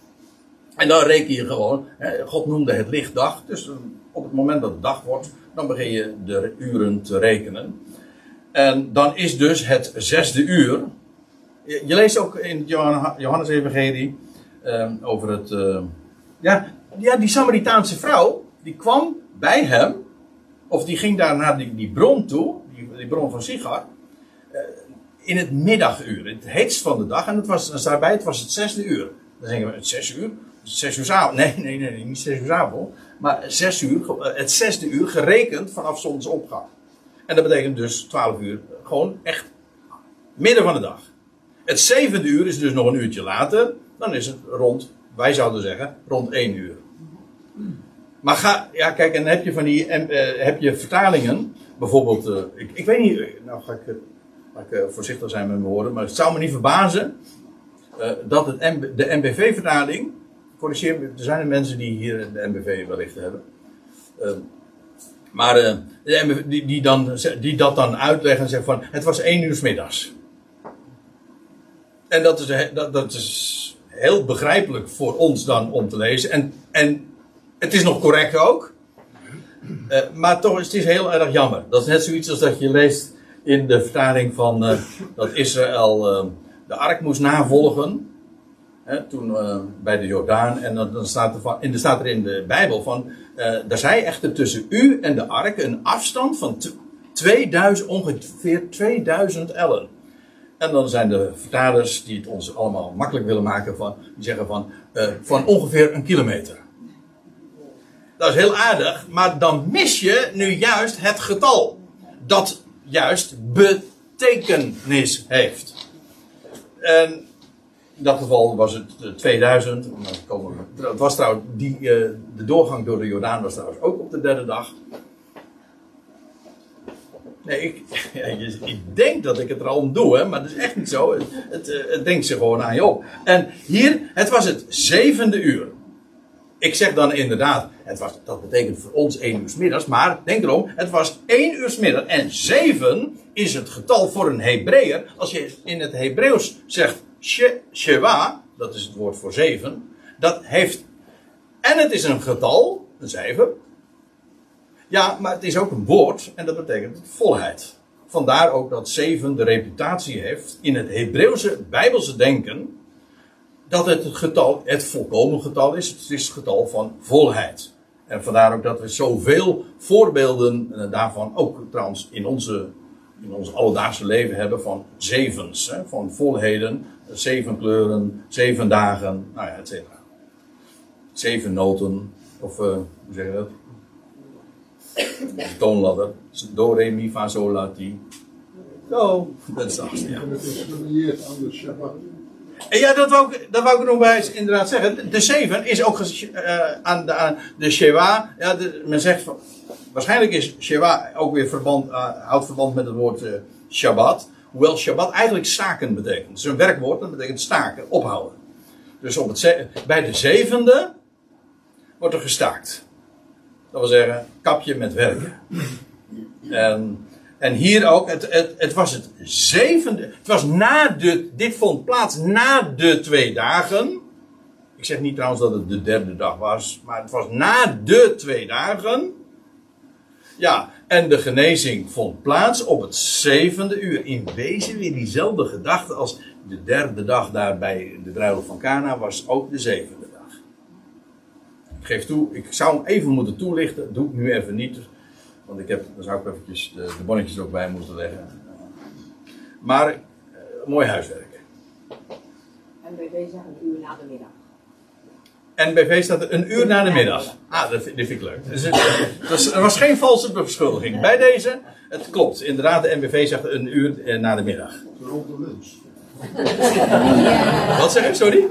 En dan reken je gewoon, God noemde het lichtdag, dus op het moment dat het dag wordt, dan begin je de uren te rekenen. En dan is dus het zesde uur. Je, leest ook in Johannes Evangelie uh, over het. Uh, ja, ja, die Samaritaanse vrouw, die kwam bij hem, of die ging daar naar die, die bron toe, die, bron van Sigar, uh, in het middaguur, het heetst van de dag. En het was, daarbij, het was het zesde uur. Dan zeggen we, het zes uur? Zes uur avond. Nee, nee, nee, niet zes uur avond. Maar zes uur, het zesde uur gerekend vanaf zonsopgang. En dat betekent dus 12 uur, gewoon echt midden van de dag. Het zevende uur is dus nog een uurtje later. Dan is het rond, wij zouden zeggen, rond 1 uur. Maar ga, ja kijk, en heb je van die, uh, heb je vertalingen. Bijvoorbeeld, uh, ik, ik weet niet, nou ga ik, ik voorzichtig zijn met mijn woorden. Maar het zou me niet verbazen dat het de MBV-vertaling corrigeer me, er zijn mensen die hier de MBV wellicht hebben. Uh, maar uh, die, die, dan, die dat dan uitleggen en zeggen van het was één uur middags. En dat is, dat, dat is heel begrijpelijk voor ons dan om te lezen. En, en het is nog correct ook. Uh, maar toch is het heel erg jammer. Dat is net zoiets als dat je leest in de vertaling van uh, dat Israël de ark moest navolgen toen uh, bij de Jordaan. En dan, dan staat, er van, staat er in de Bijbel van. Uh, er zij echter tussen u en de ark een afstand van 2000, ongeveer 2000 ellen. En dan zijn de vertalers die het ons allemaal makkelijk willen maken, van, die zeggen van, uh, van ongeveer een kilometer. Dat is heel aardig, maar dan mis je nu juist het getal. Dat juist betekenis heeft. En dat geval was het 2000. Eh, het was trouwens, die, uh, de doorgang door de Jordaan was trouwens ook op de derde dag. Nee, ik, [laughs] ik denk dat ik het er al om doe, hè, maar dat is echt niet zo. Het, het, eh, het denkt ze gewoon aan je op. En hier, het was het zevende uur. Ik zeg dan inderdaad, het was, dat betekent voor ons één uur s middags, maar denk erom, het was één uur s middag en zeven is het getal voor een Hebreeër. Als je in het Hebreeuws zegt Sheva, dat is het woord voor zeven, dat heeft. En het is een getal, een cijfer. Ja, maar het is ook een woord en dat betekent volheid. Vandaar ook dat zeven de reputatie heeft in het Hebreeuwse Bijbelse denken. Dat het het getal, het volkomen getal is. Het is het getal van volheid. En vandaar ook dat we zoveel voorbeelden daarvan ook trouwens in onze in ons alledaagse leven hebben van zevens, hè, van volheden, zeven kleuren, zeven dagen, nou ja, et cetera. Zeven noten, of uh, hoe zeg je dat? toonladder. Do, re, mi, fa, sol, la, ti. Zo, dat is de achtste, ja. En ja, dat wou, ik, dat wou ik nog bij inderdaad zeggen. De zeven is ook uh, aan, de, aan de Shewa. Ja, men zegt waarschijnlijk is Shewa ook weer verband, uh, houdt verband met het woord uh, Shabbat. Hoewel Shabbat eigenlijk staken betekent. Het is een werkwoord, dat betekent staken, ophouden. Dus op het bij de zevende wordt er gestaakt. Dat wil zeggen, kapje met werken. En, en hier ook, het, het, het was het zevende. Het was na de, dit vond plaats na de twee dagen. Ik zeg niet trouwens dat het de derde dag was, maar het was na de twee dagen. Ja, en de genezing vond plaats op het zevende uur. In wezen weer diezelfde gedachte als de derde dag daar bij de bruiloft van Cana was ook de zevende dag. Ik geef toe, ik zou hem even moeten toelichten. Doe ik nu even niet. Want ik heb, daar zou ik eventjes de, de bonnetjes ook bij moeten leggen. Maar, eh, mooi huiswerk. En bij deze een uur na de middag. NBV staat er een uur na de middag. Ah, dat vind, dat vind ik leuk. Dus het, er was geen valse beschuldiging. Bij deze, het klopt. Inderdaad, de NBV zegt een uur eh, na de middag. Rond de lunch. [laughs] Wat zeg je? Sorry?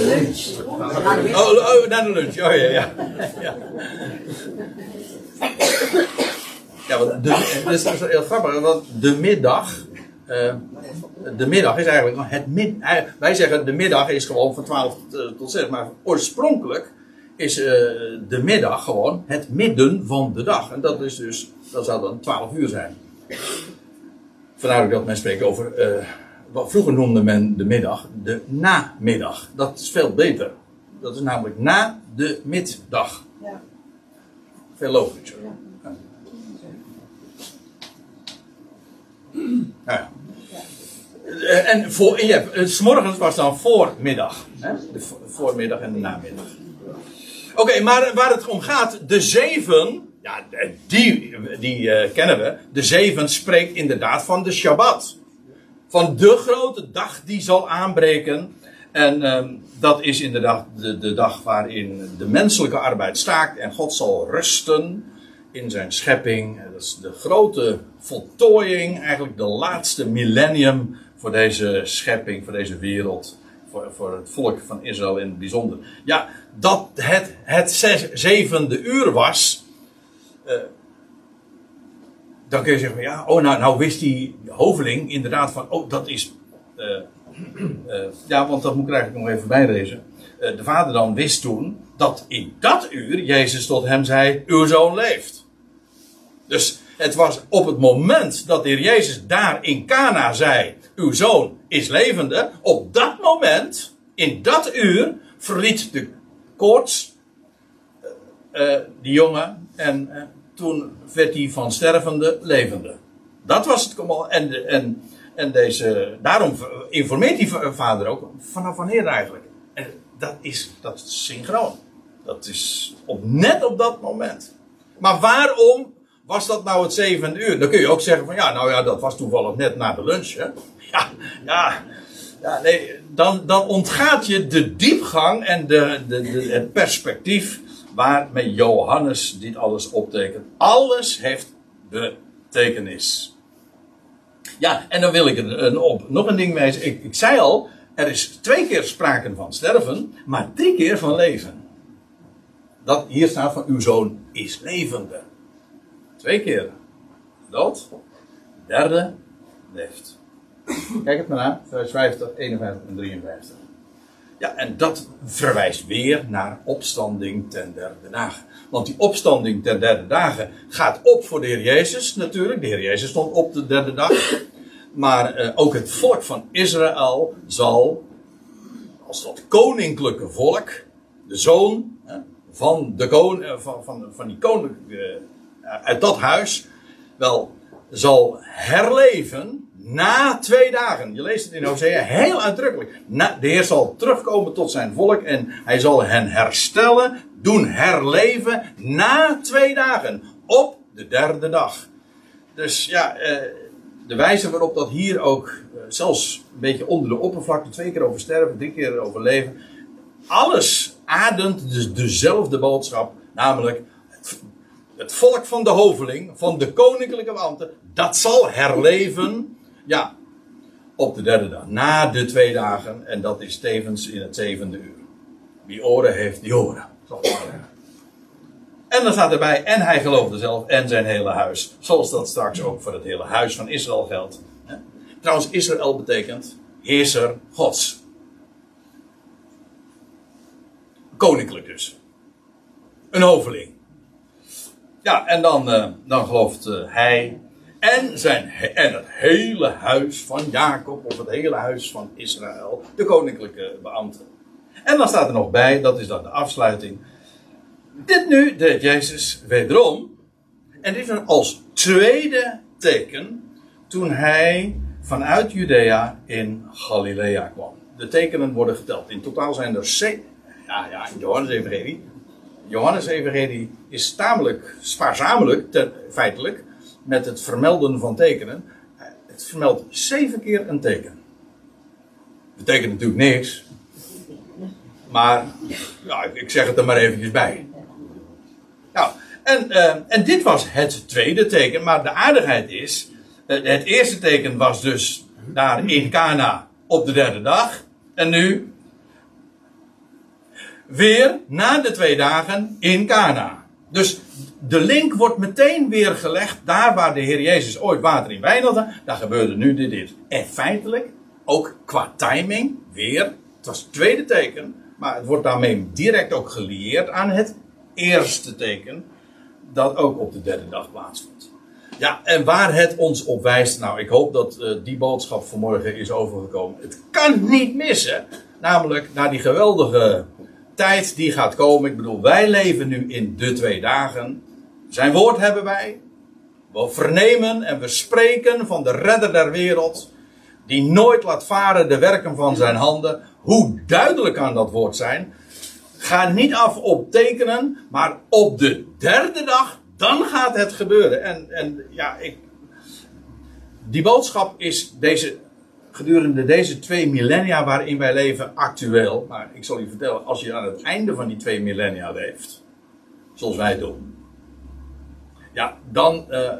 lunch. Oh, oh, na de lunch. Oh ja, ja. ja. Want de, dat is heel grappig, want de middag. Uh, de middag is eigenlijk het mid. Wij zeggen de middag is gewoon van 12 tot 6, maar oorspronkelijk is de middag gewoon het midden van de dag. En dat is dus, dat zou dan 12 uur zijn. Vandaar dat men spreekt over, uh, wat vroeger noemde men de middag de namiddag. Dat is veel beter. Dat is namelijk na de middag. Ja. Veel logischer. Ja. Ja. Eh, en, voor, en je hebt, s morgens was dan voormiddag. Hè? De voormiddag en de namiddag. Oké, maar waar het om gaat, de zeven, ja, die, die uh, kennen we. De zeven spreekt inderdaad van de Shabbat. Van de grote dag die zal aanbreken. En uh, dat is inderdaad de, de dag waarin de menselijke arbeid staakt en God zal rusten in zijn schepping. Dat is de grote voltooiing, eigenlijk de laatste millennium voor deze schepping, voor deze wereld. Voor, voor het volk van Israël in het bijzonder. Ja, dat het het zevende uur was. Uh, dan kun je zeggen, ja, oh, nou, nou wist die hoveling inderdaad van, oh, dat is. Uh, uh, ja, want dat moet ik eigenlijk nog even bijlezen. de vader dan wist toen dat in dat uur Jezus tot hem zei: Uw zoon leeft. Dus het was op het moment dat de heer Jezus daar in Cana zei: Uw zoon is levende. Op dat moment, in dat uur, verliet de koorts die jongen. En toen werd hij van stervende levende. Dat was het. En, en, en deze, daarom informeert die vader ook vanaf wanneer eigenlijk. En dat is, dat is synchroon. Dat is op, net op dat moment. Maar waarom was dat nou het zevende uur? Dan kun je ook zeggen van ja, nou ja, dat was toevallig net na de lunch. Hè? [laughs] Ja, ja, ja nee, dan, dan ontgaat je de diepgang en de, de, de, het perspectief waarmee Johannes dit alles optekent. Alles heeft betekenis. Ja, en dan wil ik op nog een ding mee ik, ik zei al, er is twee keer sprake van sterven, maar drie keer van leven. Dat hier staat van uw zoon is levende. Twee keer dood. Derde leeft. Kijk het maar na. Vers 50, 51 en 53. Ja, en dat verwijst weer naar opstanding ten derde dagen. Want die opstanding ten derde dagen gaat op voor de Heer Jezus natuurlijk. De Heer Jezus stond op de derde dag. Maar uh, ook het volk van Israël zal, als dat koninklijke volk, de zoon van, de kon, uh, van, van, van die koninklijke uit dat huis wel zal herleven na twee dagen. Je leest het in Hosea heel uitdrukkelijk. Na, de Heer zal terugkomen tot zijn volk en hij zal hen herstellen, doen herleven na twee dagen. Op de derde dag. Dus ja, eh, de wijze waarop dat hier ook, eh, zelfs een beetje onder de oppervlakte, twee keer over sterven, drie keer over leven. Alles ademt dus dezelfde boodschap, namelijk het volk van de hoveling, van de koninklijke wanten, dat zal herleven, ja, op de derde dag, na de twee dagen, en dat is tevens in het zevende uur. Wie oren heeft, die oren. En dan staat erbij, en hij geloofde zelf en zijn hele huis. Zoals dat straks ook voor het hele huis van Israël geldt. Trouwens, Israël betekent heerser Gods. Koninklijk dus. Een hoveling. Ja, en dan, uh, dan gelooft uh, hij en, zijn, het hele huis van Jacob, of het hele huis van Israël, de koninklijke beambten. En dan staat er nog bij, dat is dan de afsluiting. Dit nu deed Jezus wederom. En dit was als tweede teken toen hij vanuit Judea in Galilea kwam. De tekenen worden geteld. In totaal zijn er zeven. Ja, ja, Johannes Evangelie. Johannes Evangelie is tamelijk spaarzamelijk, feitelijk, met het vermelden van tekenen. Het vermeldt zeven keer een teken. Betekent natuurlijk niks. Maar, ja, ik zeg het er maar eventjes bij. Nou, en, uh, en dit was het tweede teken, maar de aardigheid is, uh, het eerste teken was dus daar in Cana op de derde dag. En nu weer na de twee dagen in Cana. Dus de link wordt meteen weer gelegd. Daar waar de Heer Jezus ooit water in wijn had, daar gebeurde nu dit. En feitelijk, ook qua timing, weer. Het was het tweede teken. Maar het wordt daarmee direct ook gelieerd aan het eerste teken. Dat ook op de derde dag plaatsvond. Ja, en waar het ons op wijst. Nou, ik hoop dat uh, die boodschap vanmorgen is overgekomen. Het kan niet missen. Namelijk naar die geweldige tijd die gaat komen. Ik bedoel, wij leven nu in de twee dagen. Zijn woord hebben wij. We vernemen en we spreken van de redder der wereld. Die nooit laat varen de werken van zijn handen. Hoe duidelijk kan dat woord zijn? Ga niet af op tekenen, maar op de derde dag, dan gaat het gebeuren. En, en ja, ik, die boodschap is deze gedurende deze twee millennia waarin wij leven actueel. Maar ik zal je vertellen, als je aan het einde van die twee millennia leeft, zoals wij doen. Ja, dan, uh,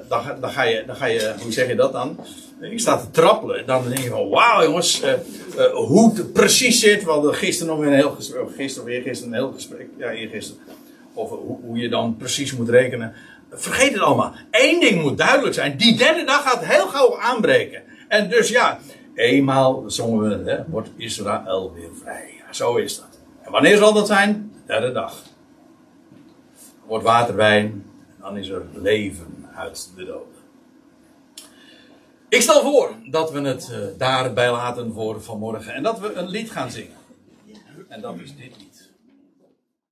dan, ga je, dan ga je, hoe zeg je dat dan? Je staat te trappelen. Dan denk je van, wauw jongens, uh, uh, hoe het precies zit. We hadden gisteren nog een heel gesprek, gisteren weer gisteren een heel gesprek, ja eergisteren. Over hoe, hoe je dan precies moet rekenen. Vergeet het allemaal. Eén ding moet duidelijk zijn. Die derde dag gaat heel gauw aanbreken. En dus ja, Eenmaal zongen we, hè, wordt Israël weer vrij. Ja, zo is dat. En wanneer zal dat zijn? De derde dag. Wordt water wijn, dan is er leven uit de dood. Ik stel voor dat we het uh, daarbij laten voor vanmorgen en dat we een lied gaan zingen. En dat is dit lied.